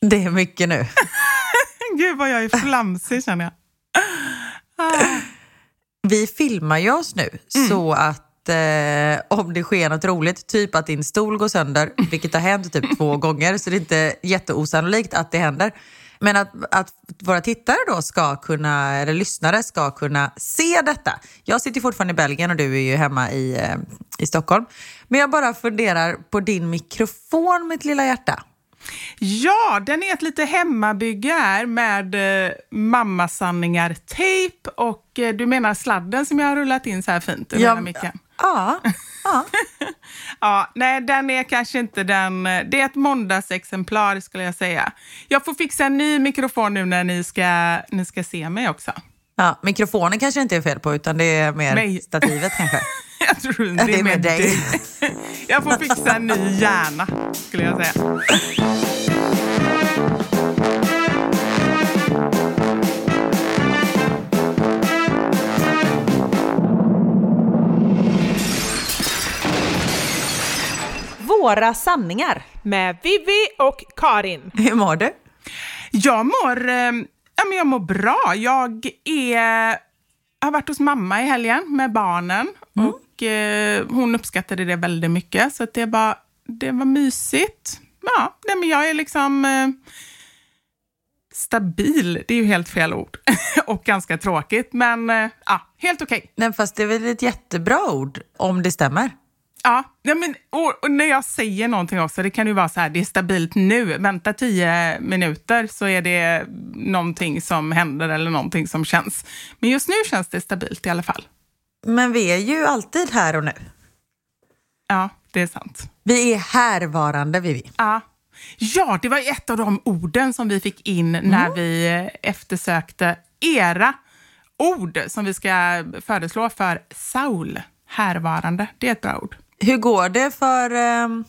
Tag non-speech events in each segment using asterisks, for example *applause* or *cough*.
Det är mycket nu. *laughs* Gud vad jag är flamsig känner jag. Ah. Vi filmar ju oss nu Mm. så att eh, om det sker något roligt, typ att din stol går sönder, vilket har hänt typ två *laughs* gånger, så det är inte jätteosannolikt att det händer. Men att, att våra tittare då ska kunna, eller lyssnare ska kunna se detta. Jag sitter fortfarande i Belgien och du är ju hemma i, eh, i Stockholm. Men jag bara funderar på din mikrofon, mitt lilla hjärta. Ja, den är ett lite hemmabygge här med eh, mammasanningar-tejp och eh, du menar sladden som jag har rullat in så här fint micken? ja, ja. *laughs* Ja, nej, den är kanske inte den... Det är ett måndagsexemplar skulle jag säga. Jag får fixa en ny mikrofon nu när ni ska, ni ska se mig också. ja. Mikrofonen kanske inte är fel på, utan det är mer Mig. stativet kanske. *laughs* *laughs* Jag tror det, Det är med dig. dig. *laughs* Jag får fixa en ny hjärna, skulle jag säga. Våra sanningar. Med Vivi och Karin. Hur mår du? Jag mår, eh, ja, men jag mår bra. Jag är, har varit hos mamma i helgen med barnen och eh, hon uppskattade det väldigt mycket. Så det, var, det var mysigt. Ja, nej, men jag är liksom eh, stabil. Det är ju helt fel ord *laughs* och ganska tråkigt, men eh, ja, helt okej. Nej, fast det är väl ett jättebra ord om det stämmer. Ja, ja men, och, och när jag säger någonting också, det kan ju vara så här, det är stabilt nu. Vänta tio minuter så är det någonting som händer eller någonting som känns. Men just nu känns det stabilt i alla fall. Men vi är ju alltid här och nu. Ja, det är sant. Vi är härvarande, Vivi. Ja. ja, det var ett av de orden som vi fick in när vi eh, eftersökte era ord som vi ska föreslå för Saul. Härvarande, det är ett bra ord. Hur går det för ehm,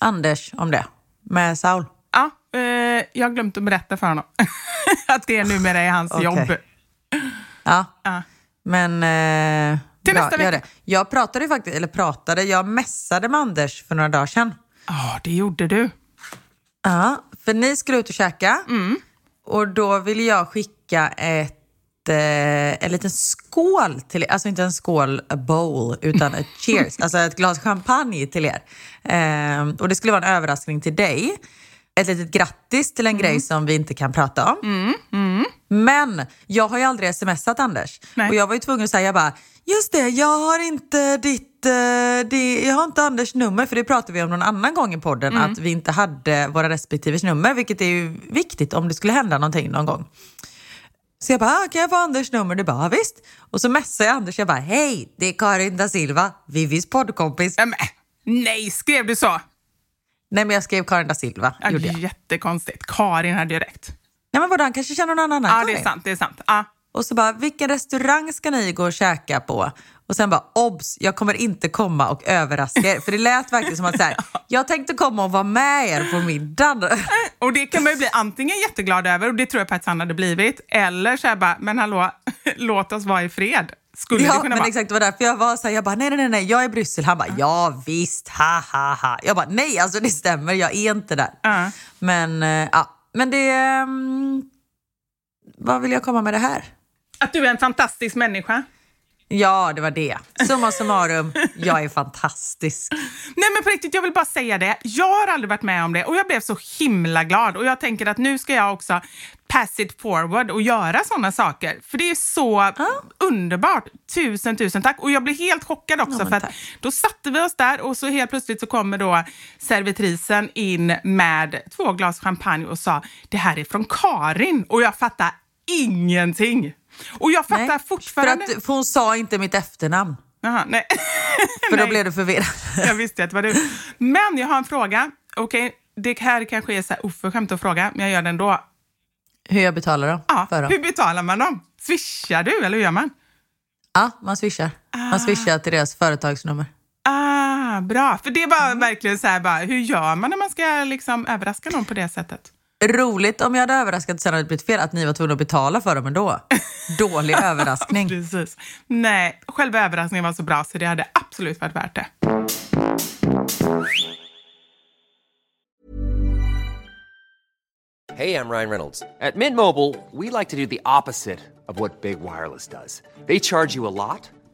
Anders om det? Med Saul? Ja, eh, jag har glömt att berätta för honom *laughs* att det numera är hans Okej. jobb. Ja. Ja. Men... Eh, Till bra, nästa vecka. Jag pratade faktiskt, eller pratade, jag messade med Anders för några dagar sedan. Ja, det gjorde du. Ja, för ni skulle ut och käka. Mm. Och då ville jag skicka ett, eh, en liten skål till er. Alltså inte en skål, a bowl, utan ett *laughs* cheers. alltså ett glas champagne till er. Eh, och det skulle vara en överraskning till dig. Ett litet grattis till en Mm. grej som vi inte kan prata om. Men jag har ju aldrig smsat Anders. Nej. Och jag var ju tvungen att säga bara, just det, jag har inte ditt, eh, det, jag har inte Anders nummer, för det pratade vi om någon annan gång i podden, Mm. att vi inte hade våra respektive nummer, vilket är ju viktigt om det skulle hända någonting någon gång. Så jag bara, ah, kan jag få Anders nummer? Du bara, "Ja, visst. Och så messade jag Anders, jag bara, hej, det är Karin da Silva, Vivis poddkompis. Men, nej, skrev du så? Nej men jag skrev Karin da Silva, Ja, gjorde jag. Jättekonstigt. Karin ju rätt. Nej men vadå, han kanske känner någon annan Ja, det är sant. Det är sant. Ja. Och så bara, vilken restaurang ska ni gå och käka på? Och sen bara, obs, jag kommer inte komma och överraska er. För det lät verkligen som att så här, *laughs* jag tänkte komma och vara med er på middagen. Och det kan man ju bli antingen jätteglad över, och det tror jag faktiskt han hade blivit, eller så här bara, men hallå, *laughs* låt oss vara i fred. Skulle det Ja, kunna men vara. exakt, det var därför jag var så här, jag bara, nej, nej, nej, jag är i Bryssel. Han bara, ja visst, ha, ha, ha. Jag bara, nej, alltså det stämmer, jag är inte där. Ja. Men, eh, ja, men det... Um, vad vill jag komma med det här? Att du är en fantastisk människa. Ja, det var det. Summa summarum, jag är fantastisk. Nej men på riktigt, jag vill bara säga det. Jag har aldrig varit med om det och jag blev så himla glad. Och jag tänker att nu ska jag också pass it forward och göra sådana saker. För det är så underbart. Tusen, tusen tack. Och jag blev helt chockad också Ja, för att då satte vi oss där och så helt plötsligt så kommer då servitrisen in med två glas champagne och sa det här är från Karin. Och jag fattar ingenting. Och jag fattar Nej, fortfarande... För, att, för hon sa inte mitt efternamn, Jaha, nej. *laughs* för då Nej. blev du förvirrad. *laughs* Jag visste att det var du. Men jag har en fråga. Okej, det här kanske är så här oförskämt att fråga, men jag gör det ändå. Hur jag betalar dem Ja, för dem. hur betalar man dem? Swishar du eller hur gör man? Ja, man swishar. Man swishar till deras företagsnummer. Ah, bra. För det var Mm. verkligen så här, bara, hur gör man när man ska liksom överraska någon på det sättet? Roligt om jag hade överraskat sen hade det blivit fel att ni var tvungna att betala för dem ändå. *laughs* Dålig överraskning. Precis. Nej, själva överraskningen var så bra så det hade absolut varit värt det. Hey, I'm Ryan Reynolds. At Mint Mobile, we like to do the opposite of what Big Wireless does. They charge you a lot,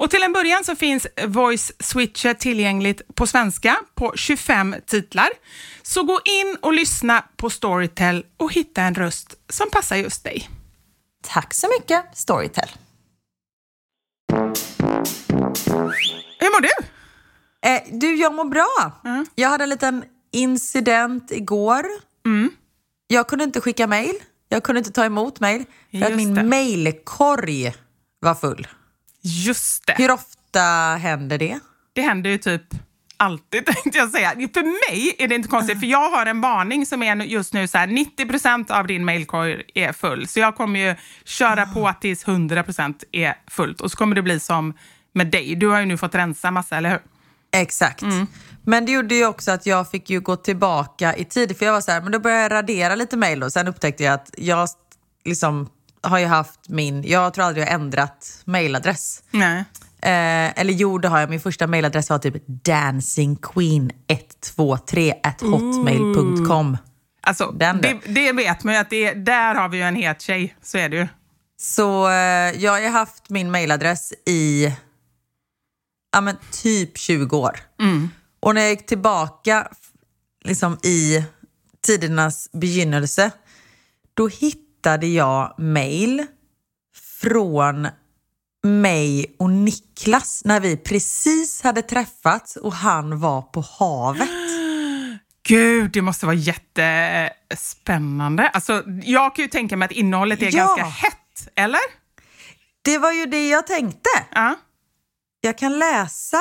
Och till en början så finns Voice Switcher tillgängligt på svenska på 25 titlar. Så gå in och lyssna på Storytel och hitta en röst som passar just dig. Tack så mycket, Storytel. Hur mår du? Eh, du, jag mår bra. Mm. Jag hade en liten incident igår. Jag kunde inte skicka mejl. Jag kunde inte ta emot mejl för att min mejlkorg var full. Just det. Hur ofta händer det? Det händer ju typ alltid *laughs* tänkte jag säga. För mig är det inte konstigt, för jag har en varning som är just nu så här 90% av din mailkorg är full. Så jag kommer ju köra på tills 100% är fullt. Och så kommer det bli som med dig. Du har ju nu fått rensa massa, eller hur? Exakt. Men det gjorde ju också att jag fick ju gå tillbaka i tid. För jag var så här, men då började jag radera lite mejl och sen upptäckte jag att jag liksom har ju haft min, jag tror aldrig jag har ändrat mejladress. Nej. Eh, eller jo, det har jag. Min första mejladress var typ dancingqueen123 at hotmail.com. Alltså, Den det, det vet man ju att det, där har vi ju en het tjej. Så är det ju. Så eh, jag har ju haft min mejladress i ja, men typ 20 år. Och när jag gick tillbaka liksom i tidernas begynnelse, då hittade jag mejl från mig och Niklas när vi precis hade träffats och han var på havet. *gasps* Gud, det måste vara jättespännande. Alltså, jag kan ju tänka mig att innehållet är Ja. ganska hett, eller? Det var ju det jag tänkte. Ja. Jag kan läsa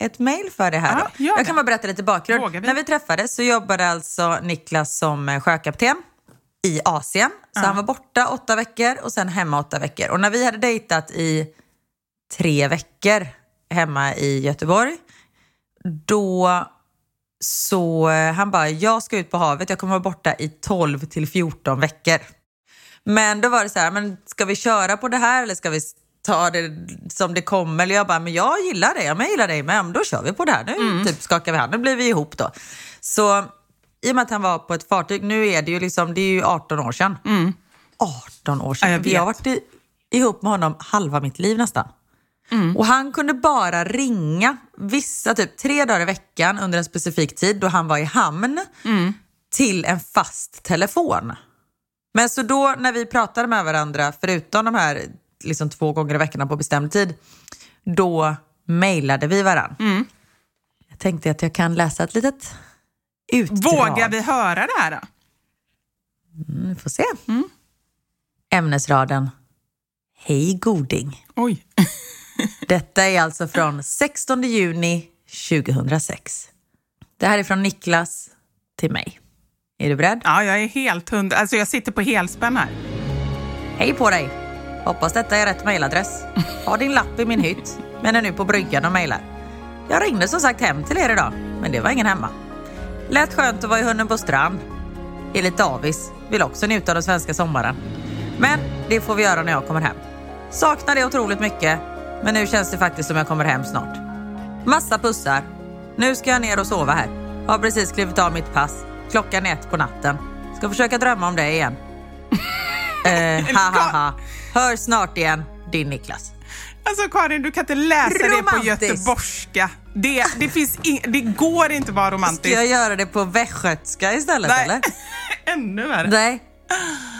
ett mejl för det här. Gör Jag det. kan bara berätta lite bakgrund. Vi? När vi träffades så jobbade alltså Niklas som sjökapten i Asien. Så han var borta åtta veckor och sen hemma åtta veckor. Och när vi hade dejtat i tre veckor hemma i Göteborg, då så eh, han bara, jag ska ut på havet, jag kommer vara borta i 12 till 14 veckor. Men då var det så här, men ska vi köra på det här eller ska vi ta det som det kommer? Eller jag bara, men jag gillar det, jag gillar dig med, men då kör vi på det här. Nu typ skakar vi hand, nu blir vi ihop då. Så i och med att han var på ett fartyg, nu är det ju liksom, det är ju 18 år sedan. 18 år sedan. Ja, jag jag har varit i, ihop med honom halva mitt liv nästan. Och han kunde bara ringa vissa, typ tre dagar i veckan under en specifik tid då han var i hamn. till en fast telefon. Men så då när vi pratade med varandra, förutom de här liksom två gånger i veckan på bestämd tid, då mejlade vi varandra. Jag tänkte att jag kan läsa ett litet utdrag. Vågar vi höra det här då? Vi får se. Ämnesraden. Hej goding. Oj. *laughs* Detta är alltså från 16 juni 2006. Det här är från Niklas till mig. Är du beredd? Ja, jag är helt hundra. Alltså jag sitter på helspänn här. Hej på dig! Hoppas detta är rätt mejladress. Har din lapp i min hytt, men är nu på bryggan och mejlar. Jag ringde som sagt hem till er idag, men det var ingen hemma. Lät skönt att vara i hunden på strand. Är lite avis, vill också njuta av den svenska sommaren. Men det får vi göra när jag kommer hem. Saknar det otroligt mycket, men nu känns det faktiskt som jag kommer hem snart. Massa pussar. Nu ska jag ner och sova här. Har precis klivit av mitt pass. Klockan är ett på natten. Ska försöka drömma om det igen. *laughs* Eh, ha, ha, ha. Hör snart igen, din Niklas. Alltså Karin, du kan inte läsa det på göteborgska. Det, det, finns in, det går inte att vara Ska romantisk. jag göra det på västgötska istället Nej. eller? *laughs* Ännu värre. Nej.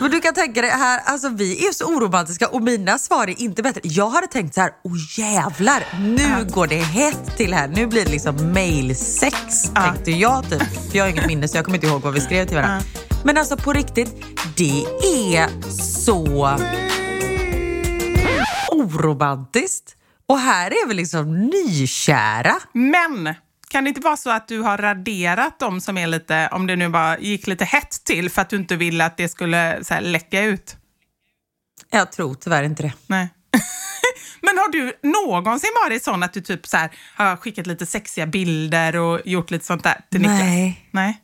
Men du kan tänka dig här, alltså vi är så oromantiska och mina svar är inte bättre. Jag hade tänkt så här, åh jävlar, nu går det hett till här. Nu blir det liksom mailsex, tänkte jag typ. För jag har inget minne så jag kommer inte ihåg vad vi skrev till varandra. Men alltså på riktigt, det är så oromantiskt. Och här är vi liksom nykära. Men kan det inte vara så att du har raderat dem som är lite, om det nu bara gick lite hett till för att du inte ville att det skulle så här, läcka ut? Jag tror tyvärr inte det. Nej. *laughs* Men har du någonsin varit sån att du typ så här, har skickat lite sexiga bilder och gjort lite sånt där till Niklas? Nej. Nej.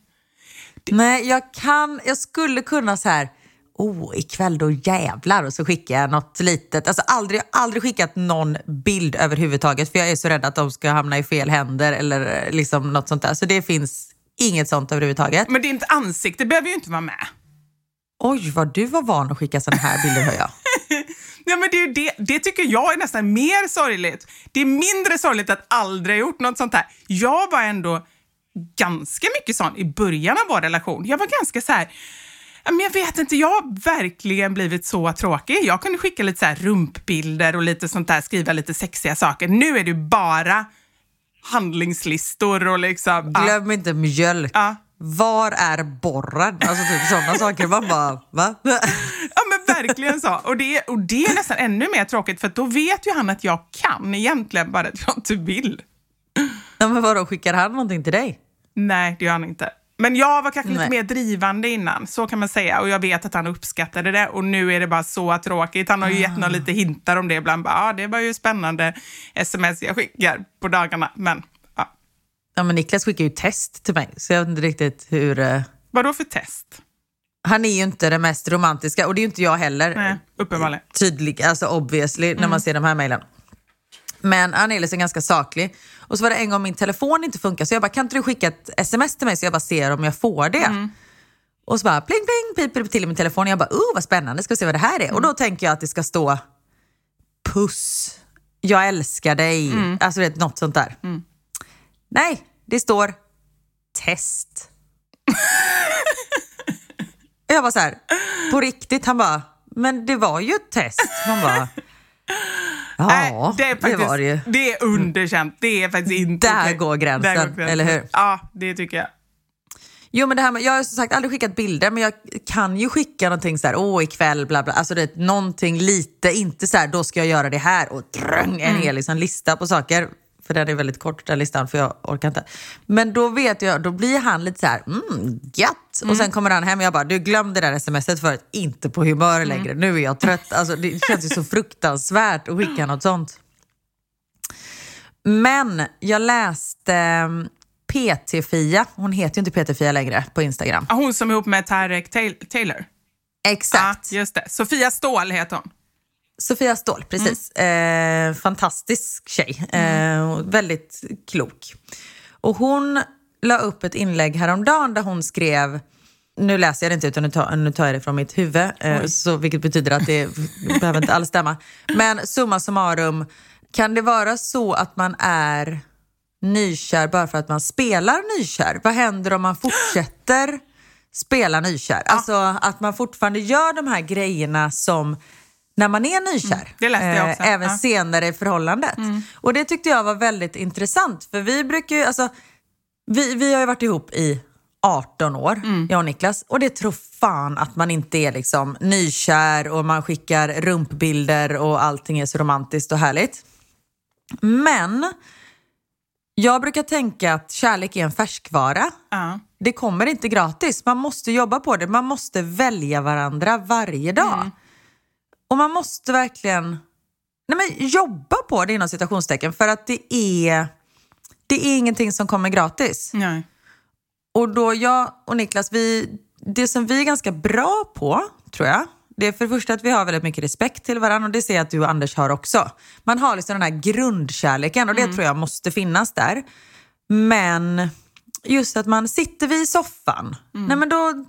Nej, jag kan, jag skulle kunna så här, oh ikväll då jävlar och så skickar jag något litet. Alltså aldrig, aldrig skickat någon bild överhuvudtaget för jag är så rädd att de ska hamna i fel händer eller eh, liksom något sånt där. Så det finns inget sånt överhuvudtaget. Men ditt ansikte behöver ju inte vara med. Oj, vad du var van att skicka såna här bilder hör jag. *laughs* Ja, men det, är det, det tycker jag är nästan mer sorgligt. Det är mindre sorgligt att aldrig ha gjort något sånt här. Jag var ändå ganska mycket sån i början av vår relation. Jag var ganska så här... ja, Men jag vet inte, jag har verkligen blivit så tråkig. Jag kunde skicka lite så rumpbilder och lite sånt där, skriva lite sexiga saker. Nu är det bara handlingslistor och liksom... ja. Glöm inte mjölk. Ja. Var är borren? Alltså typ sådana *laughs* saker. Man bara, va? Ja men verkligen så. Och det, och det är nästan ännu mer tråkigt för då vet ju han att jag kan egentligen bara att jag inte vill. Ja, men vadå, skickar han någonting till dig? Nej, det gör han inte. Men jag var kanske lite Nej. mer drivande innan, så kan man säga. Och jag vet att han uppskattade det och nu är det bara så tråkigt. Han har ju gett några lite hintar om det ibland. Bara, ah, det var ju spännande sms jag skickar på dagarna. Men ja. Ja, men Niklas skickar ju test till mig, så jag vet inte riktigt hur... eh, Vadå för test? Han är ju inte den mest romantiska och det är ju inte jag heller. Nej, uppenbarligen. Tydlig, alltså obviously, när man ser de här mejlen. Men han är ganska saklig. Och så var det en gång min telefon inte funkar så jag bara, kan inte du skicka ett sms till mig så jag bara ser om jag får det? Och så bara pling pling piper det till i min telefon och jag bara, oh vad spännande, ska vi se vad det här är? Och då tänker jag att det ska stå puss, jag älskar dig, alltså det är något sånt där. Nej, det står test. *laughs* Jag var så här, på riktigt, han bara, men det var ju ett test. Man bara, ja, Nej, det, är faktiskt, var det ju. Det är underkänt. Det är faktiskt inte Där okej. går gränsen, Där går eller hur? Ja, det tycker jag. Jo men det här med, jag har som sagt aldrig skickat bilder men jag kan ju skicka någonting så här, åh ikväll bla bla, alltså det någonting lite, inte så här, då ska jag göra det här och dröng, en hel liksom, lista på saker. För den är väldigt kort den listan för jag orkar inte. Men då vet jag, då blir han lite så här, mm, gött. Och sen kommer han hem och jag bara, du glömde det där smset förut, inte på humör längre, nu är jag trött. Alltså det känns ju så *laughs* fruktansvärt att skicka något sånt. Men jag läste eh, PT-Fia, hon heter ju inte PT-Fia längre på Instagram. Hon som är ihop med Tarek Taylor. Exakt. Ja, just det. Sofia Ståhl heter hon. Sofia Ståhl, precis. Eh, fantastisk tjej. Eh, och väldigt klok. Och hon la upp ett inlägg häromdagen där hon skrev nu läser jag det inte utan nu tar, nu tar jag det från mitt huvud, eh, så, vilket betyder att det *laughs* behöver inte alls stämma. Men summa summarum, kan det vara så att man är nykär bara för att man spelar nykär? Vad händer om man fortsätter spela nykär. Alltså att man fortfarande gör de här grejerna som när man är nykär. Mm. Eh, även Ja. Mm. senare i förhållandet. Och det tyckte jag var väldigt intressant. För vi brukar ju, alltså, vi, vi har ju varit ihop i 18 år, Mm. jag och Niklas. Och det tror fan att man inte är liksom nykär och man skickar rumpbilder och allting är så romantiskt och härligt. Men jag brukar tänka att kärlek är en färskvara. Ja. Det kommer inte gratis. Man måste jobba på det. Man måste välja varandra varje dag. Mm. Och man måste verkligen nej men, jobba på det inom citationstecken för att det är, det är ingenting som kommer gratis. Nej. Och då jag och Niklas, vi, det som vi är ganska bra på, tror jag, det är för det första att vi har väldigt mycket respekt till varandra och det ser jag att du och Anders har också. Man har liksom den här grundkärleken och det tror jag måste finnas där. Men just att man sitter vi i soffan, nej men då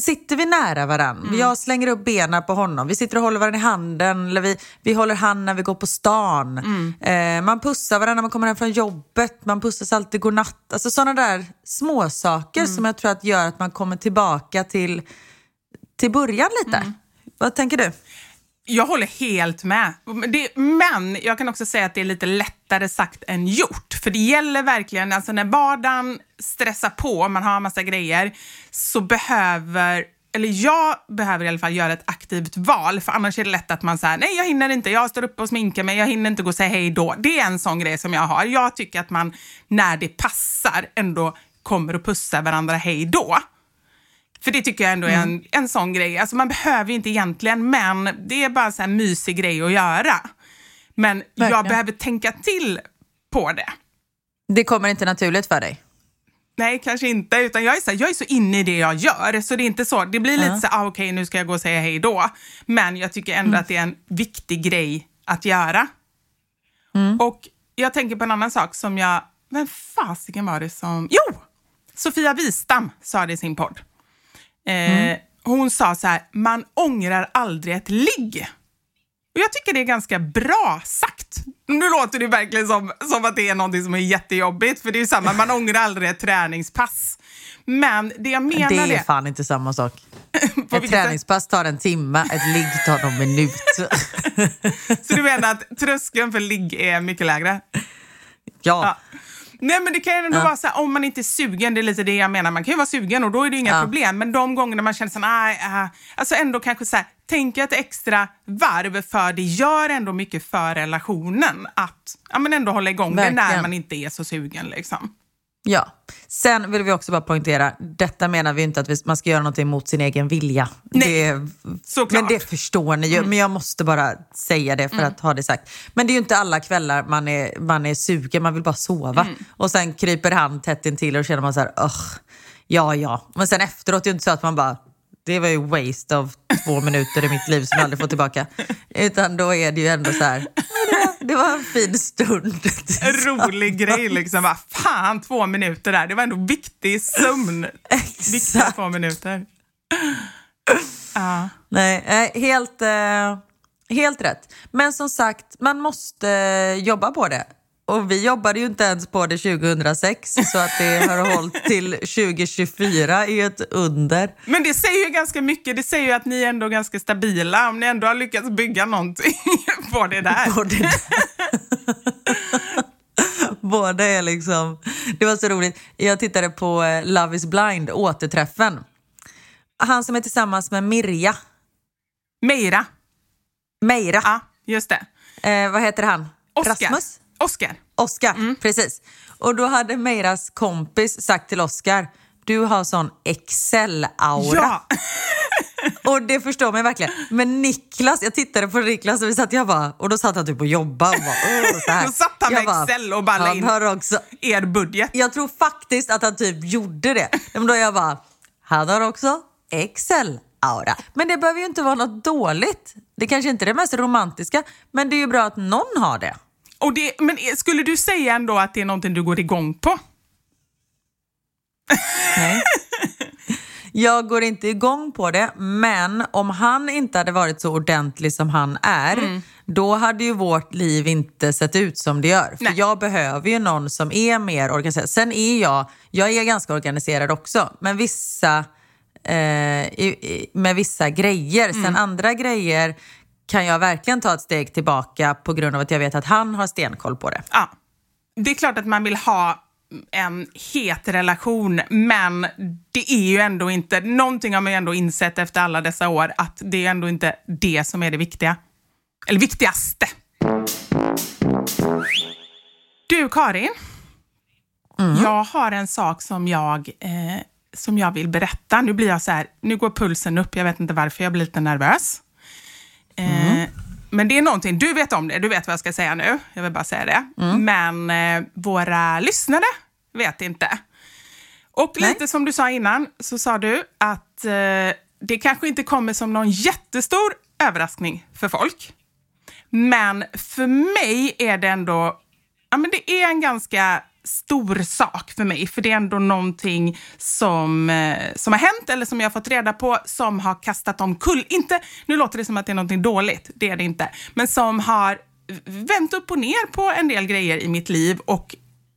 sitter vi nära varandra. Jag slänger upp benen på honom. Vi sitter och håller varandra i handen. Eller vi, vi håller hand när vi går på stan. Eh, man pussar varandra när man kommer hem från jobbet. Man pussas alltid godnatt. Alltså sådana där små saker som jag tror att gör att man kommer tillbaka till, till början lite. Vad tänker du? Jag håller helt med. Men Det, men jag kan också säga att det är lite lättare sagt än gjort. För det gäller verkligen, alltså när vardagen stressar på, man har en massa grejer, så behöver eller jag behöver i alla fall göra ett aktivt val, för annars är det lätt att man säger nej jag hinner inte, jag står uppe och sminkar mig, jag hinner inte gå och säga hej då. Det är en sån grej som jag har. Jag tycker att man när det passar ändå kommer och pussar varandra hej då. För det tycker jag ändå är en, en sån grej. Alltså man behöver ju inte egentligen, men det är bara en sån här mysig grej att göra. Men jag Verkligen. behöver tänka till på det. Det kommer inte naturligt för dig? Nej, kanske inte. Utan jag är, så här, jag är så inne i det jag gör. Så det är inte så. Det blir lite Ja. så ah, okej nu ska jag gå och säga hej då. Men jag tycker ändå att det är en viktig grej att göra. Och jag tänker på en annan sak som jag... Vem fasiken var det som... Jo! Sofia Wistam sa det i sin podd. Eh, Hon sa så här, man ångrar aldrig ett ligg. Och jag tycker det är ganska bra sagt. Nu låter det verkligen som, som att det är någonting som är jättejobbigt, för det är ju samma, man ångrar aldrig ett träningspass. Men det jag menar Det är är... fan inte samma sak. *laughs* Ett träningspass tar en timme, ett ligg tar någon minut. *laughs* Så du menar att tröskeln för ligg är mycket lägre? ja. Ja. Nej men det kan ju ändå Ja. vara så här, om man inte är sugen, det är lite det jag menar. Man kan ju vara sugen och då är det inga Ja. problem. Men de gångerna man känner så nej, äh, alltså ändå kanske så här, tänka ett extra varv för det gör ändå mycket för relationen att ja, men ändå hålla igång det när Verkligen. man inte är så sugen. Liksom. Ja. Sen vill vi också bara poängtera, detta menar vi inte att vi, man ska göra någonting mot sin egen vilja. Nej, det, såklart. Men det förstår ni ju. Men jag måste bara säga det för att ha det sagt. Men det är ju inte alla kvällar man är, man är sugen, man vill bara sova. Och sen kryper han tätt intill och känner man så här, "Ugh, ja ja. Men sen efteråt är det inte så att man bara, det var ju waste av två minuter i mitt liv som jag aldrig får tillbaka. Utan då är det ju ändå så här, "Ja, det var en fin stund. En rolig grej liksom. Bara, fan, två minuter där. Det var ändå viktig sömn. Viktiga två minuter. Ja. Nej, eh, helt, eh, helt rätt. Men som sagt, man måste jobba på det. Och vi jobbade ju inte ens på det 2006, så att det har hållit till 2024 är ett under. Men det säger ju ganska mycket. Det säger ju att ni är ändå ganska stabila om ni ändå har lyckats bygga någonting *laughs* på det där. Både där. *laughs* Båda är liksom... Det var så roligt. Jag tittade på eh, Love is blind, återträffen. Han som är tillsammans med Mirja. Meira. Meira. Ja, just det. Eh, vad heter han? Oscar. Rasmus? Oscar. Oscar, precis. Och då hade Meiras kompis sagt till Oscar, du har sån Excel-aura. Ja. *laughs* Och det förstår man verkligen. Men Niklas, jag tittade på Niklas och vi satt, jag bara, och då satt han typ och jobbade. Och bara, så här. *laughs* Då satt han Jag med Excel och bara la han in- har också, Er budget. Jag tror faktiskt att han typ gjorde det. Men då jag bara, han har också Excel-aura. Men det behöver ju inte vara något dåligt. Det kanske inte är det mest romantiska, men det är ju bra att någon har det. Och det, men skulle du säga ändå att det är någonting du går igång på? Nej. Jag går inte igång på det, men om han inte hade varit så ordentlig som han är, Mm. då hade ju vårt liv inte sett ut som det gör. För Nej. jag behöver ju någon som är mer organiserad. Sen är jag, jag är ganska organiserad också, men vissa eh, i, i, med vissa grejer. Sen andra grejer kan jag verkligen ta ett steg tillbaka på grund av att jag vet att han har stenkoll på det. Ja. Det är klart att man vill ha en het relation, men det är ju ändå inte... Någonting har man ju ändå insett efter alla dessa år, att det är ändå inte det som är det viktiga. Eller viktigaste. Du, Karin. Jag har en sak som jag, eh, som jag vill berätta. Nu blir jag så här, nu går pulsen upp. Jag vet inte varför, jag blir lite nervös. Eh, Men det är någonting, du vet om det, du vet vad jag ska säga nu. Jag vill bara säga det. Men eh, våra lyssnare vet inte. Och Nej. lite som du sa innan, så sa du att eh, det kanske inte kommer som någon jättestor överraskning för folk. Men för mig är det ändå, ja men det är en ganska stor sak för mig, för det är ändå någonting som, eh, som har hänt eller som jag har fått reda på som har kastat omkull. Inte, nu låter det som att det är någonting dåligt, det är det inte, men som har vänt upp och ner på en del grejer i mitt liv och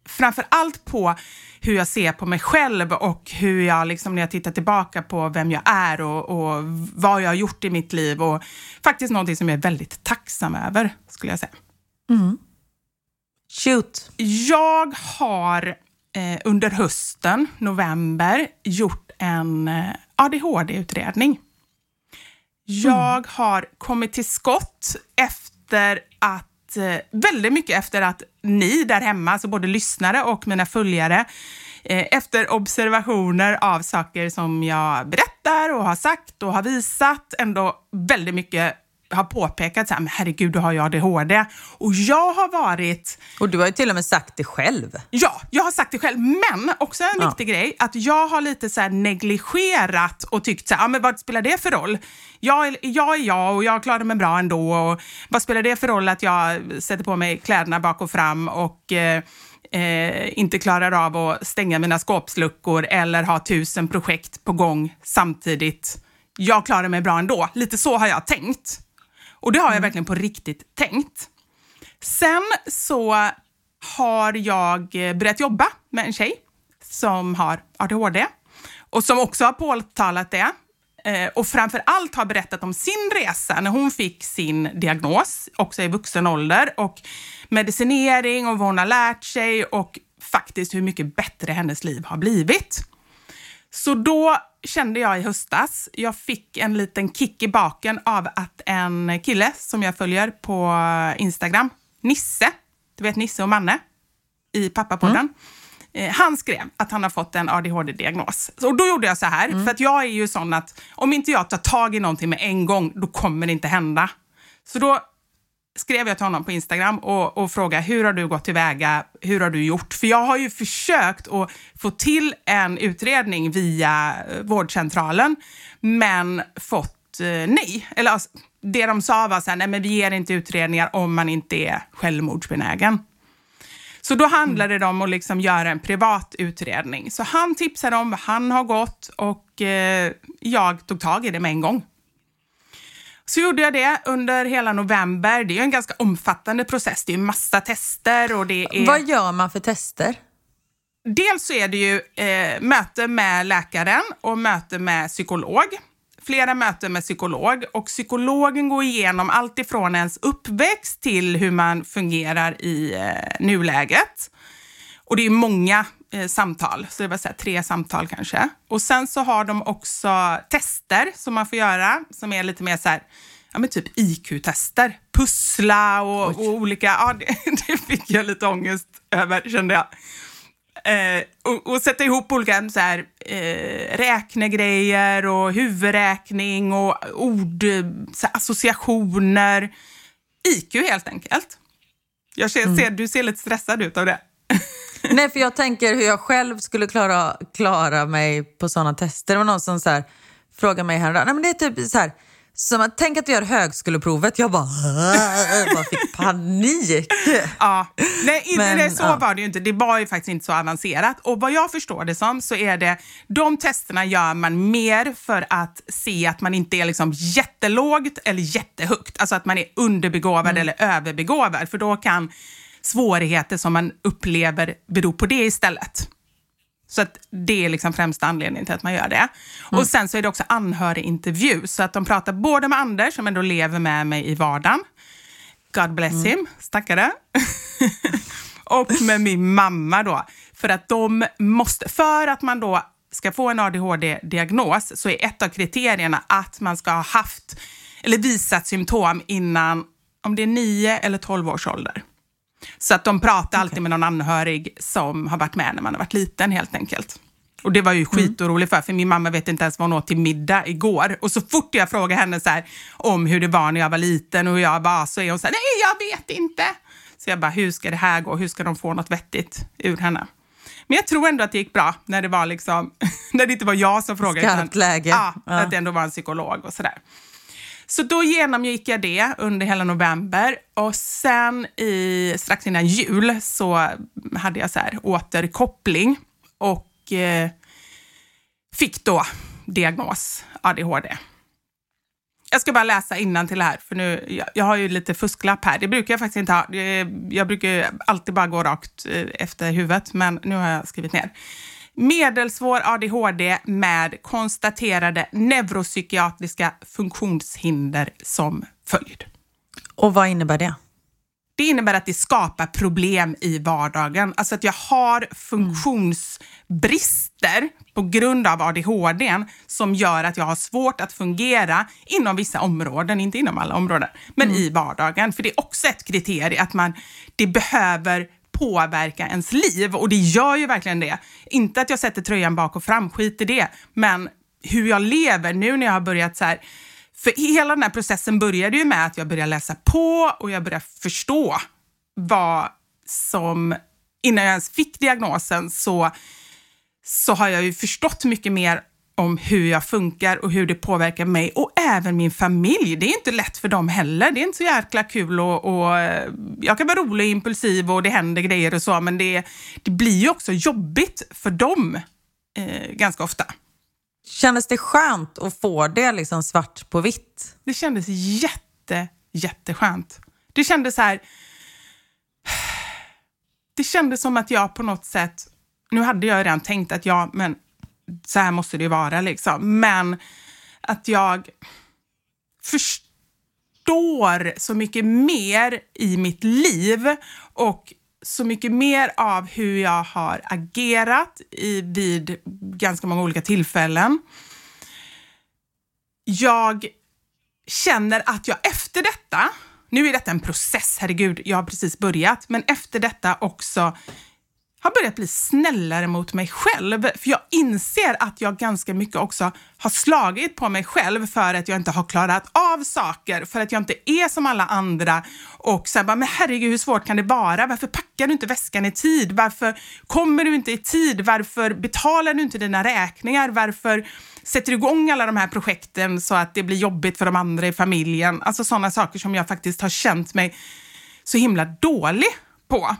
framför allt på hur jag ser på mig själv och hur jag, liksom, när jag tittar tillbaka på vem jag är och, och vad jag har gjort i mitt liv och faktiskt någonting som jag är väldigt tacksam över, skulle jag säga. Mm. Shoot! Jag har eh, under hösten, november, gjort en eh, ADHD-utredning. Jag har kommit till skott efter att, eh, väldigt mycket efter att ni där hemma, alltså både lyssnare och mina följare, eh, efter observationer av saker som jag berättar och har sagt och har visat, ändå väldigt mycket har påpekat så här, men herregud, du har ju ADHD. Och jag har varit Och du har ju till och med sagt det själv. Ja, jag har sagt det själv. Men också en Ja. viktig grej, att jag har lite så negligerat och tyckt så här, ja, men vad spelar det för roll? Jag är, jag är jag och jag klarar mig bra ändå. Och vad spelar det för roll att jag sätter på mig kläderna bak och fram och eh, eh, inte klarar av att stänga mina skåpsluckor eller ha tusen projekt på gång samtidigt. Jag klarar mig bra ändå. Lite så har jag tänkt. Och det har jag verkligen på riktigt tänkt. Sen så har jag eh, börjat jobba med en tjej som har ADHD och som också har påtalat det. Eh, och framför allt har berättat om sin resa när hon fick sin diagnos, också i vuxen ålder, och medicinering och vad hon har lärt sig och faktiskt hur mycket bättre hennes liv har blivit. Så då kände jag i höstas, jag fick en liten kick i baken av att en kille som jag följer på Instagram, Nisse, du vet Nisse och Manne i Pappapodden, eh, han skrev att han har fått en ADHD-diagnos. Och då gjorde jag så här, för att jag är ju sån att om inte jag tar tag i någonting med en gång, då kommer det inte hända. Så då skrev jag till honom på Instagram och, och frågade hur har du gått tillväga, hur har du gjort? För jag har ju försökt att få till en utredning via eh, vårdcentralen, men fått eh, nej. Eller alltså, det de sa var så här, nej men vi ger inte utredningar om man inte är självmordsbenägen. Så då handlade det om att liksom göra en privat utredning. Så han tipsade om vad han har gått och eh, jag tog tag i det med en gång. Så gjorde jag det under hela november. Det är ju en ganska omfattande process. Det är ju massa tester och det är... Vad gör man för tester? Dels så är det ju eh, möte med läkaren och möte med psykolog. Flera möten med psykolog och psykologen går igenom allt ifrån ens uppväxt till hur man fungerar i eh, nuläget. Och det är många eh, samtal, så det var så tre samtal kanske. Och sen så har de också tester som man får göra som är lite mer så här, ja men typ IQ-tester. Pussla och, och olika, ja det, *laughs* det fick jag lite ångest över kände jag. Eh, och, och sätta ihop olika så här, eh, räknegrejer och huvudräkning och ord, här, associationer. IQ helt enkelt. Jag ser, ser, du ser lite stressad ut av det. *laughs* Nej, för jag tänker hur jag själv skulle klara, klara mig på sådana tester. Det var någon som så här, frågade mig häromdagen. Nej, men det är typ så här, som att, tänk att du gör högskoleprovet. Jag bara, jag bara fick panik. Ja, nej, inte, Men, nej, så ja. var det ju inte. Det var ju faktiskt inte så avancerat. Och vad jag förstår det som så är det, de testerna gör man mer för att se att man inte är liksom jättelågt eller jättehögt. Alltså att man är underbegåvad eller överbegåvad. För då kan svårigheter som man upplever bero på det istället. Så att det är liksom främsta anledningen till att man gör det. Mm. Och sen så är det också anhörigintervju, så att de pratar både med Anders, som ändå lever med mig i vardagen, God bless Mm. him, stackare. *laughs* och med min mamma då. För att de måste, för att man då ska få en ADHD-diagnos så är ett av kriterierna att man ska ha haft eller visat symptom innan, om det är 9 eller 12 års ålder. Så att de pratar alltid med någon anhörig som har varit med när man har varit liten helt enkelt. Och det var ju skitorolig för, för min mamma vet inte ens vad hon åt till middag igår. Och så fort jag frågar henne så här, om hur det var när jag var liten och hur jag var, så är hon så här, nej jag vet inte. Så jag bara, hur ska det här gå? Hur ska de få något vettigt ur henne? Men jag tror ändå att det gick bra när det var liksom, *laughs* när det inte var jag som frågade. Skarpt läge. Ja, Ja. att det ändå var en psykolog och sådär. Så då genomgick jag det under hela november och sen i, strax innan jul så hade jag så här återkoppling och eh, fick då diagnos ADHD. Jag ska bara läsa till här, för nu, jag, jag har ju lite fusklapp här. Det brukar jag faktiskt inte ha. Det- Jag brukar alltid bara gå rakt eh, efter huvudet, men nu har jag skrivit ner. Medelsvår ADHD med konstaterade neuropsykiatriska funktionshinder som följd. Och vad innebär det? Det innebär att det skapar problem i vardagen. Alltså att jag har funktionsbrister på grund av ADHD som gör att jag har svårt att fungera inom vissa områden, inte inom alla områden, men i vardagen. För det är också ett kriterium att man, det behöver påverka ens liv och det gör ju verkligen det. Inte att jag sätter tröjan bak och fram, skit i det, men hur jag lever nu när jag har börjat så här för hela den här processen började ju med att jag började läsa på och jag började förstå vad som, innan jag ens fick diagnosen så, så har jag ju förstått mycket mer om hur jag funkar och hur det påverkar mig och även min familj. Det är inte lätt för dem heller. Det är inte så jäkla kul och, och eh, jag kan vara rolig och impulsiv och det händer grejer och så, men det, det blir ju också jobbigt för dem eh, ganska ofta. Kändes det skönt att få det liksom svart på vitt? Det kändes jätte, jätteskönt. Det kändes så här... *sighs* Det kändes som att jag på något sätt... Nu hade jag redan tänkt att ja, men så här måste det ju vara liksom. Men att jag förstår så mycket mer i mitt liv och så mycket mer av hur jag har agerat i, vid ganska många olika tillfällen. Jag känner att jag efter detta, nu är detta en process, herregud, jag har precis börjat, men efter detta också har börjat bli snällare mot mig själv. För jag inser att jag ganska mycket också har slagit på mig själv för att jag inte har klarat av saker, för att jag inte är som alla andra. Och sen bara, men herregud hur svårt kan det vara? Varför packar du inte väskan i tid? Varför kommer du inte i tid? Varför betalar du inte dina räkningar? Varför sätter du igång alla de här projekten så att det blir jobbigt för de andra i familjen? Alltså sådana saker som jag faktiskt har känt mig så himla dålig på.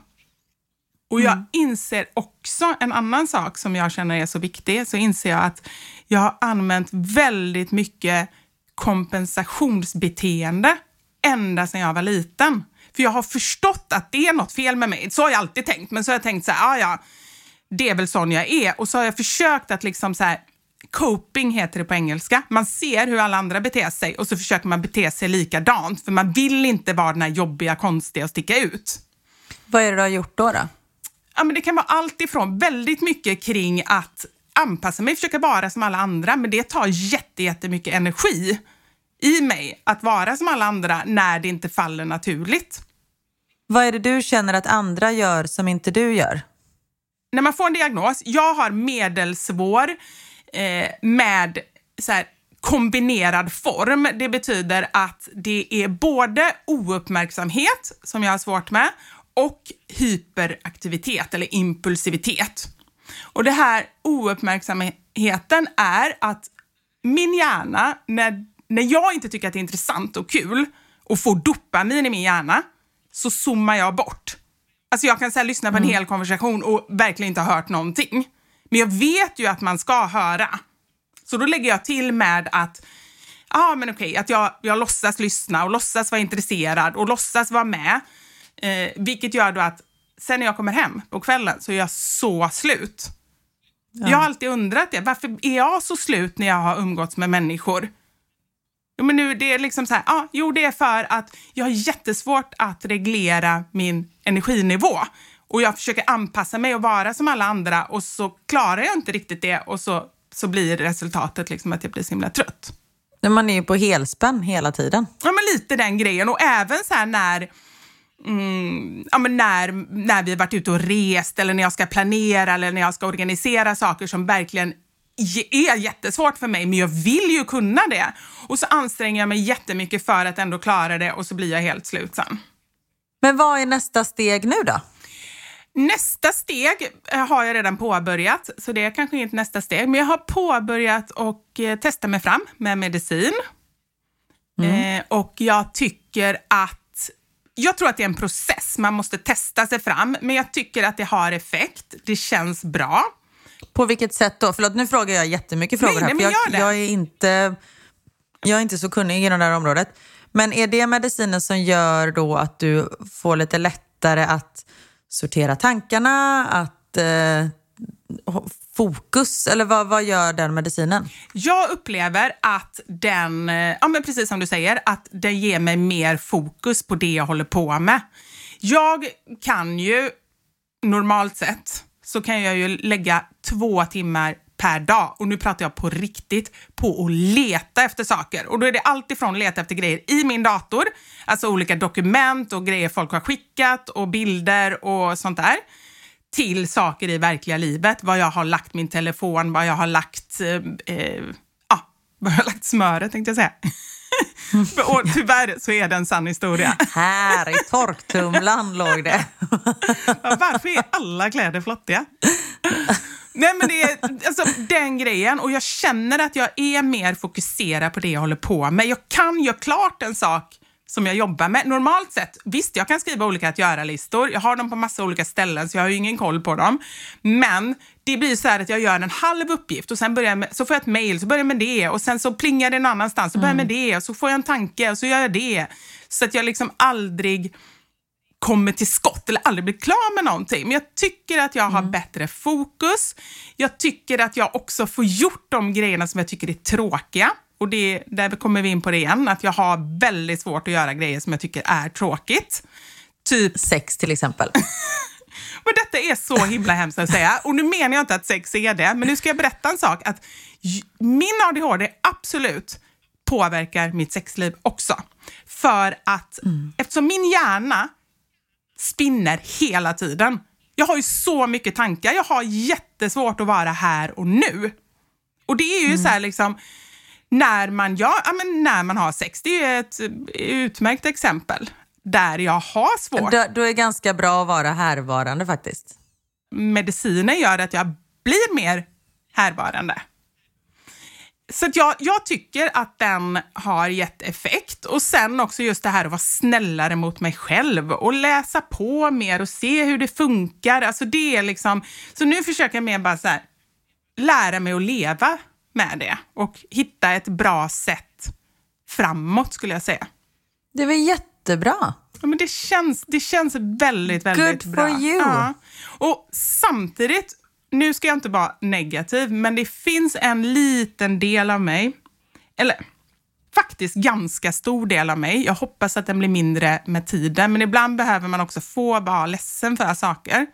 Och jag inser också en annan sak som jag känner är så viktig, så inser jag att jag har använt väldigt mycket kompensationsbeteende ända sedan jag var liten. För jag har förstått att det är något fel med mig. Så har jag alltid tänkt, men så har jag tänkt så här, ah, ja, det är väl sån jag är. Och så har jag försökt att liksom så här, coping heter det på engelska. Man ser hur alla andra beter sig och så försöker man bete sig likadant, för man vill inte vara den här jobbiga, konstiga och sticka ut. Vad är det du har gjort då? då? Ja, men det kan vara allt ifrån väldigt mycket kring att anpassa mig, försöka vara som alla andra, men det tar jätte, jättemycket energi i mig att vara som alla andra när det inte faller naturligt. Vad är det du känner att andra gör som inte du gör? När man får en diagnos, jag har medelsvår eh, med så här, kombinerad form. Det betyder att det är både ouppmärksamhet, som jag har svårt med, och hyperaktivitet eller impulsivitet. Och det här ouppmärksamheten är att min hjärna, när, när jag inte tycker att det är intressant och kul och får dopamin i min hjärna, så zoomar jag bort. Alltså jag kan så här, lyssna på en hel konversation och verkligen inte ha hört någonting. Men jag vet ju att man ska höra. Så då lägger jag till med att ja, men okej, att jag, jag låtsas lyssna och låtsas vara intresserad och låtsas vara med. Eh, vilket gör då att sen när jag kommer hem på kvällen så är jag så slut. Jag har alltid undrat det. Varför är jag så slut när jag har umgåtts med människor? Men nu, det är liksom så här, ah, jo, det är för att jag har jättesvårt att reglera min energinivå. Och jag försöker anpassa mig och vara som alla andra och så klarar jag inte riktigt det och så, så blir resultatet liksom att jag blir så himla trött. Men Man är ju på helspänn hela tiden. Ja, men lite den grejen. Och även så här när, mm, ja, men när, när vi har varit ute och rest eller när jag ska planera eller när jag ska organisera saker som verkligen är jättesvårt för mig, men jag vill ju kunna det. Och så anstränger jag mig jättemycket för att ändå klara det och så blir jag helt slut sen. Men vad är nästa steg nu då? Nästa steg eh, har jag redan påbörjat, så det är kanske inte nästa steg. Men jag har påbörjat och eh, testa mig fram med medicin. Eh, och jag tycker att... Jag tror att det är en process, man måste testa sig fram. Men jag tycker att det har effekt, det känns bra. På vilket sätt då? Förlåt, nu frågar jag jättemycket frågor Nej, här. nej, men jag, jag, är inte, jag är inte så kunnig i det här området. Men är det medicinen som gör då att du får lite lättare att sortera tankarna, att eh, fokus? Eller vad, vad gör den medicinen? Jag upplever att den, eh, ja men precis som du säger, att den ger mig mer fokus på det jag håller på med. Jag kan ju normalt sett så kan jag ju lägga två timmar per dag och nu pratar jag på riktigt på att leta efter saker. Och då är det alltifrån att leta efter grejer i min dator, alltså olika dokument och grejer folk har skickat och bilder och sånt där till saker i verkliga livet. Var jag har lagt min telefon, var jag har lagt, eh, eh, ja, var jag har lagt smöret tänkte jag säga. *laughs* och tyvärr så är det en sann historia. *laughs* Här i torktumlaren låg det. Varför är alla kläder flottiga? Nej men det är alltså, den grejen och jag känner att jag är mer fokuserad på det jag håller på med. Jag kan göra klart en sak som jag jobbar med. Normalt sett, visst jag kan skriva olika att göra-listor. Jag har dem på massa olika ställen så jag har ju ingen koll på dem. Men det blir så här att jag gör en halv uppgift och sen börjar jag med, så får jag ett mail, så börjar jag med det och sen så plingar det någon annanstans, så börjar jag med det och så får jag en tanke och så gör jag det. Så att jag liksom aldrig kommer till skott eller aldrig blir klar med någonting. Men jag tycker att jag har bättre fokus. Jag tycker att jag också får gjort de grejerna som jag tycker är tråkiga. Och det, där kommer vi in på det igen, att jag har väldigt svårt att göra grejer som jag tycker är tråkigt. Typ, Sex till exempel. *laughs* men detta är så himla hemskt att säga. Och nu menar jag inte att sex är det, men nu ska jag berätta en sak. Att min ADHD absolut påverkar mitt sexliv också. För att eftersom min hjärna spinner hela tiden. Jag har ju så mycket tankar. Jag har jättesvårt att vara här och nu. Och det är ju så här liksom, när man, ja, men när man har sex, det är ju ett utmärkt exempel där jag har svårt. Då, då är det ganska bra att vara härvarande faktiskt. Medicinen gör att jag blir mer härvarande. Så att jag, jag tycker att den har gett effekt. Och sen också just det här att vara snällare mot mig själv och läsa på mer och se hur det funkar. Alltså det är liksom, så nu försöker jag mer bara så här, lära mig att leva med det och hitta ett bra sätt framåt skulle jag säga. Det väl jättebra. Ja, men det, känns, det känns väldigt, väldigt Good bra. for you. Ja. Och samtidigt, nu ska jag inte vara negativ, men det finns en liten del av mig, eller faktiskt ganska stor del av mig. Jag hoppas att den blir mindre med tiden, men ibland behöver man också få vara ledsen för saker.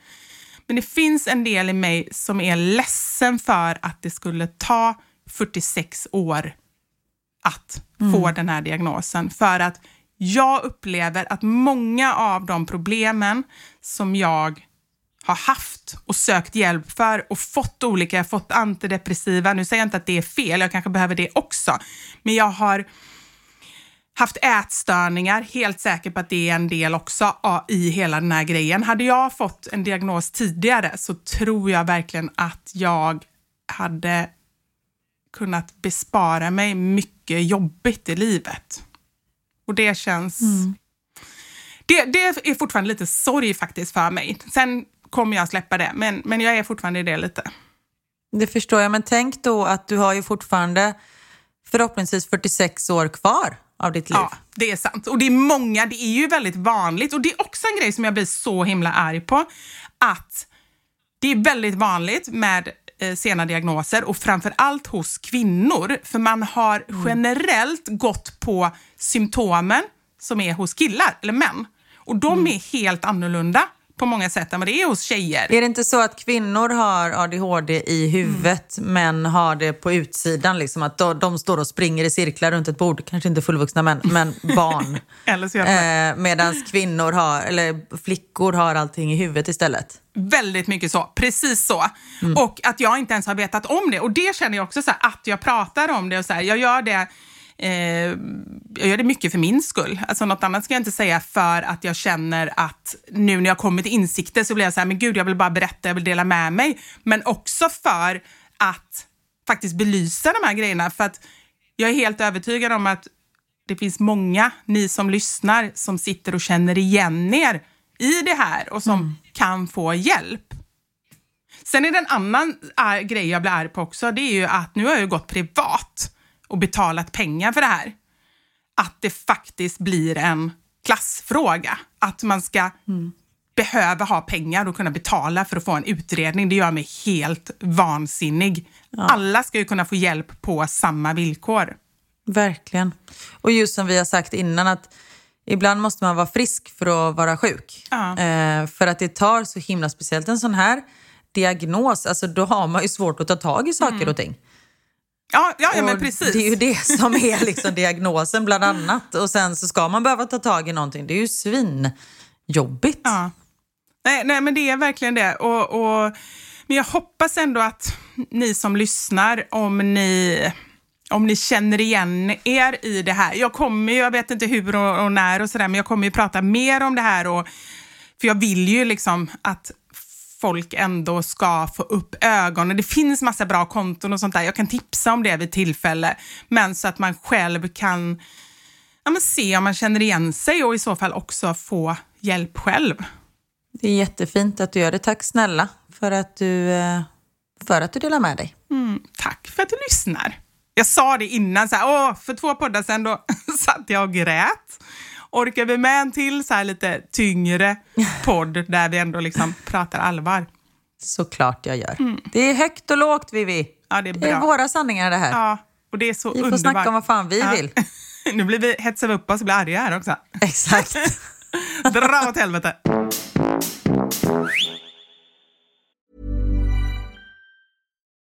Men det finns en del i mig som är ledsen för att det skulle ta 46 år att få den här diagnosen. För att jag upplever att många av de problemen som jag har haft och sökt hjälp för och fått olika, jag har fått antidepressiva, nu säger jag inte att det är fel, jag kanske behöver det också, men jag har haft ätstörningar, helt säker på att det är en del också i hela den här grejen. Hade jag fått en diagnos tidigare så tror jag verkligen att jag hade kunnat bespara mig mycket jobbigt i livet. Och det känns... Det, det är fortfarande lite sorg faktiskt för mig. Sen kommer jag släppa det, men, men jag är fortfarande i det lite. Det förstår jag, men tänk då att du har ju fortfarande förhoppningsvis 46 år kvar av ditt liv. Ja, det är sant. Och det är många, det är ju väldigt vanligt. Och det är också en grej som jag blir så himla arg på. Att det är väldigt vanligt med sena diagnoser och framför allt hos kvinnor. För man har generellt gått på symptomen som är hos killar eller män. Och de är helt annorlunda på många sätt än vad det är hos tjejer. Är det inte så att kvinnor har ADHD i huvudet men har det på utsidan? Liksom, att de, de står och springer i cirklar runt ett bord, kanske inte fullvuxna män, men *laughs* barn. Eh, Medan kvinnor har, eller flickor har allting i huvudet istället. Väldigt mycket så, precis så. Och att jag inte ens har vetat om det. Och det känner jag också så här, att jag pratar om det och så här, jag gör det Eh, jag gör det mycket för min skull. Alltså något annat ska jag inte säga för att jag känner att nu när jag kommer till insikter så blir jag så här, men gud jag vill bara berätta, jag vill dela med mig. Men också för att faktiskt belysa de här grejerna. För att jag är helt övertygad om att det finns många, ni som lyssnar, som sitter och känner igen er i det här och som kan få hjälp. Sen är det en annan äh, grej jag blir arg på också. Det är ju att nu har jag ju gått privat och betalat pengar för det här. Att det faktiskt blir en klassfråga. Att man ska behöva ha pengar och kunna betala för att få en utredning. Det gör mig helt vansinnig. Alla ska ju kunna få hjälp på samma villkor. Verkligen. Och just som vi har sagt innan att ibland måste man vara frisk för att vara sjuk. Ja. Eh, för att det tar så himla, speciellt en sån här diagnos, alltså då har man ju svårt att ta tag i saker och ting. Ja, ja, ja men Och precis. Det är ju det som är liksom diagnosen bland annat. Och sen så ska man behöva ta tag i någonting. Det är ju svinjobbigt. Ja. Nej, nej, men det är verkligen det. Och, och, men jag hoppas ändå att ni som lyssnar, om ni, om ni känner igen er i det här. Jag kommer ju, jag vet inte hur och, och när och sådär, men jag kommer ju prata mer om det här. Och, för jag vill ju liksom att folk ändå ska få upp ögonen. Det finns massa bra konton och sånt där. Jag kan tipsa om det vid tillfälle. Men så att man själv kan ja, se om man känner igen sig och i så fall också få hjälp själv. Det är jättefint att du gör det. Tack snälla för att du, eh, för att du delar med dig. Mm, tack för att du lyssnar. Jag sa det innan, så här, åh, för två poddar sedan då *laughs* satt jag och grät. Orkar vi med en till så här lite tyngre *laughs* podd där vi ändå liksom pratar allvar? Såklart jag gör. Det är högt och lågt Vivi. Ja, det är Det är våra sanningar det här. Ja, och det är så Vi får underbart. snacka om vad fan vi Ja. vill. *laughs* nu blir vi, hetsar vi upp oss och blir arga här också. Exakt. Dra åt helvete.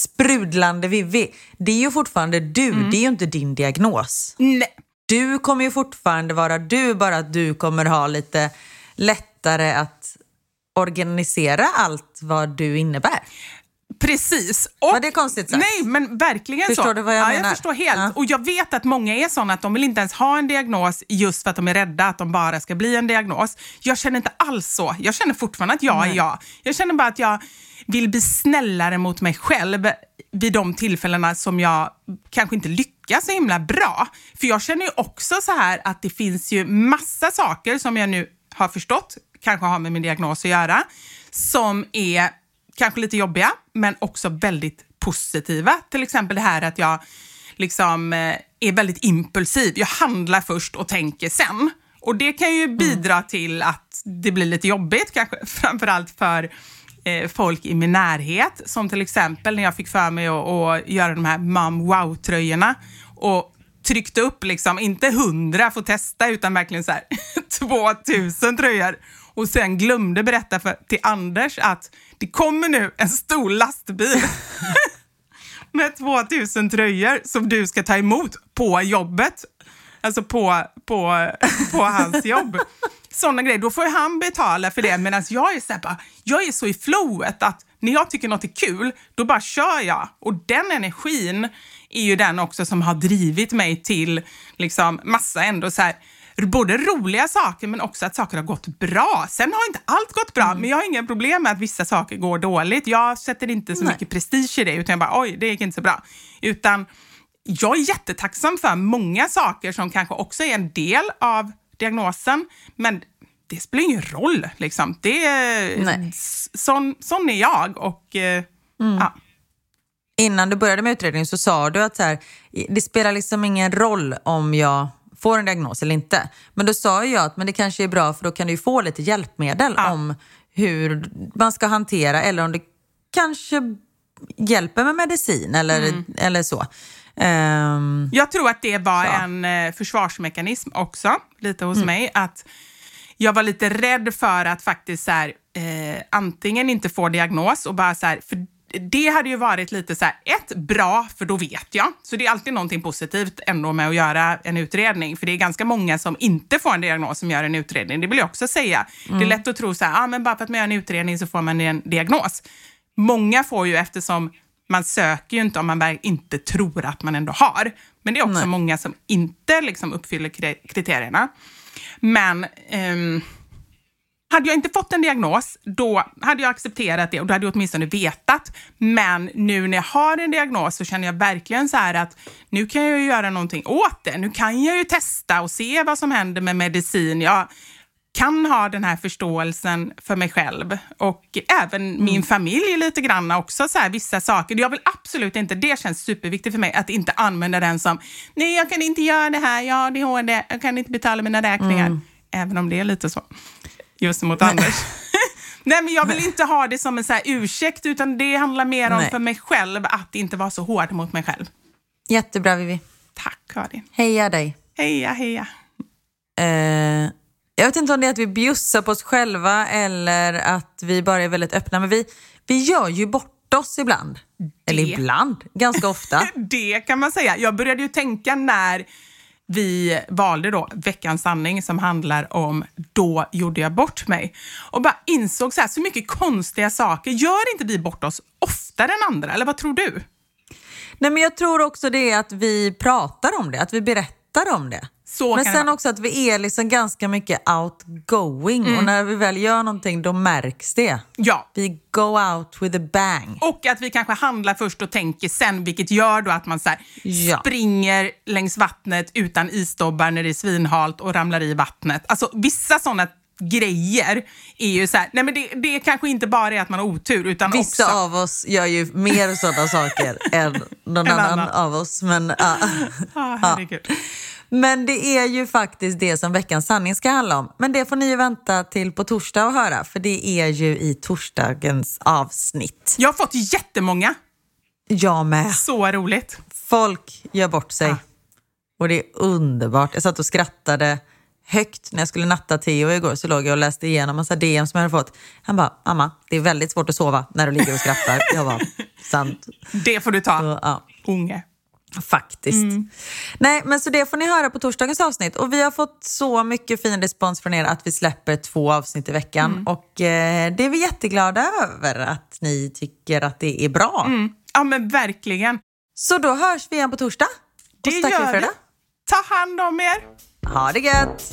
Sprudlande Vivi. Det är ju fortfarande du, det är ju inte din diagnos. Nej. Du kommer ju fortfarande vara du, bara att du kommer ha lite lättare att organisera allt vad du innebär. Precis. Och, Var det konstigt sagt? Nej, men verkligen Förstår så. du vad jag ja, menar? Jag förstår helt. Ja. Och jag vet att många är sådana att de vill inte ens ha en diagnos just för att de är rädda att de bara ska bli en diagnos. Jag känner inte alls så. Jag känner fortfarande att jag är jag. Jag känner bara att jag vill bli snällare mot mig själv vid de tillfällena som jag kanske inte lyckas så himla bra. För jag känner ju också så här att det finns ju massa saker som jag nu har förstått, kanske har med min diagnos att göra, som är kanske lite jobbiga, men också väldigt positiva. Till exempel det här att jag liksom eh, är väldigt impulsiv. Jag handlar först och tänker sen. Och det kan ju bidra till att det blir lite jobbigt, kanske *laughs* framförallt för folk i min närhet. Som till exempel när jag fick för mig att, att göra de här mom wow-tröjorna och tryckte upp, liksom, inte hundra får testa, utan verkligen så här *laughs* 2000 tröjor. Och sen glömde berätta för, till Anders att det kommer nu en stor lastbil *laughs* *laughs* med 2000 tröjor som du ska ta emot på jobbet. Alltså på, på, *laughs* på hans jobb. Sådana grejer. Då får ju han betala för det medan jag är så här, bara, jag är så i flowet att när jag tycker något är kul, då bara kör jag. Och den energin är ju den också som har drivit mig till liksom massa ändå så här, både roliga saker men också att saker har gått bra. Sen har inte allt gått bra, men jag har inga problem med att vissa saker går dåligt. Jag sätter inte så Nej. mycket prestige i det, utan jag bara oj, det gick inte så bra. Utan jag är jättetacksam för många saker som kanske också är en del av diagnosen, men det spelar ingen roll. Liksom. Det är, Nej. sån, sån är jag. Och, eh, ja. Innan du började med utredningen så sa du att så här, det spelar liksom ingen roll om jag får en diagnos eller inte. Men då sa jag att men det kanske är bra för då kan du ju få lite hjälpmedel Ja. om hur man ska hantera eller om det kanske hjälper med medicin eller, Mm. eller så. Ehm, Jag tror att det var Så. en eh, försvarsmekanism också, lite hos mig. Att jag var lite rädd för att faktiskt så här, eh, antingen inte få diagnos och bara så här, för det hade ju varit lite så här, ett, bra, för då vet jag. Så det är alltid någonting positivt ändå med att göra en utredning. För det är ganska många som inte får en diagnos som gör en utredning. Det vill jag också säga. Det är lätt att tro så här, ah, men bara för att man gör en utredning så får man en diagnos. Många får ju eftersom man söker ju inte om man inte tror att man ändå har. Men det är också Nej. många som inte liksom uppfyller kri- kriterierna. Men ehm, hade jag inte fått en diagnos, då hade jag accepterat det och då hade jag åtminstone vetat. Men nu när jag har en diagnos så känner jag verkligen så här att nu kan jag ju göra någonting åt det. Nu kan jag ju testa och se vad som händer med medicin. Jag kan ha den här förståelsen för mig själv och även min familj lite grann också. Så här, vissa saker. Jag vill absolut inte, det känns superviktigt för mig, att inte använda den som nej, jag kan inte göra det här, jag har ADHD, jag kan inte betala mina räkningar. Även om det är lite så, just mot Anders. *laughs* Nej, men jag vill inte ha det som en så här ursäkt, utan det handlar mer om Nej. för mig själv att inte vara så hård mot mig själv. jättebra Vivi. Tack Karin. Heja dig. Heja, heja. Eh, jag vet inte om det är att vi bjussar på oss själva eller att vi bara är väldigt öppna. Men vi, vi gör ju bort oss ibland. Eller ibland, ganska ofta. *laughs* Det kan man säga. Jag började ju tänka när vi valde då veckans sanning som handlar om då gjorde jag bort mig. Och bara insåg så här, så mycket konstiga saker. Gör inte vi bort oss oftare än andra? Eller vad tror du? Nej, men jag tror också det att vi pratar om det, att vi berättar om det. Så men sen också att vi är liksom ganska mycket outgoing och när vi väl gör någonting då märks det. Ja. Vi go out with a bang. Och att vi kanske handlar först och tänker sen, vilket gör då att man så här, Ja. springer längs vattnet utan isdobbar när det är svinhalt och ramlar i vattnet. Alltså vissa sådana grejer är ju så här, nej men det, det kanske inte bara är att man har otur utan Vissa också... av oss gör ju mer sådana saker *laughs* än någon En annan, annan. av oss. Men, ja. *laughs* Ah, herregud. Men det är ju faktiskt det som veckans sanning ska handla om. Men det får ni ju vänta till på torsdag och höra, för det är ju i torsdagens avsnitt. Jag har fått jättemånga. Jag med. Så roligt. Folk gör bort sig. Ja. Och det är underbart. Jag satt och skrattade högt när jag skulle natta Theo igår. Så låg jag och läste igenom massa DM som jag hade fått. Han bara, mamma, det är väldigt svårt att sova när du ligger och skrattar. Jag bara, sant. *laughs* Det får du ta, Så, ja. unge. Faktiskt. Nej, men så det får ni höra på torsdagens avsnitt. Och vi har fått så mycket fin respons från er att vi släpper två avsnitt i veckan. Och eh, det är vi jätteglada över att ni tycker att det är bra. Ja, men verkligen. Så då hörs vi igen på torsdag. Det och gör vi. Ta hand om er. Ha det gött!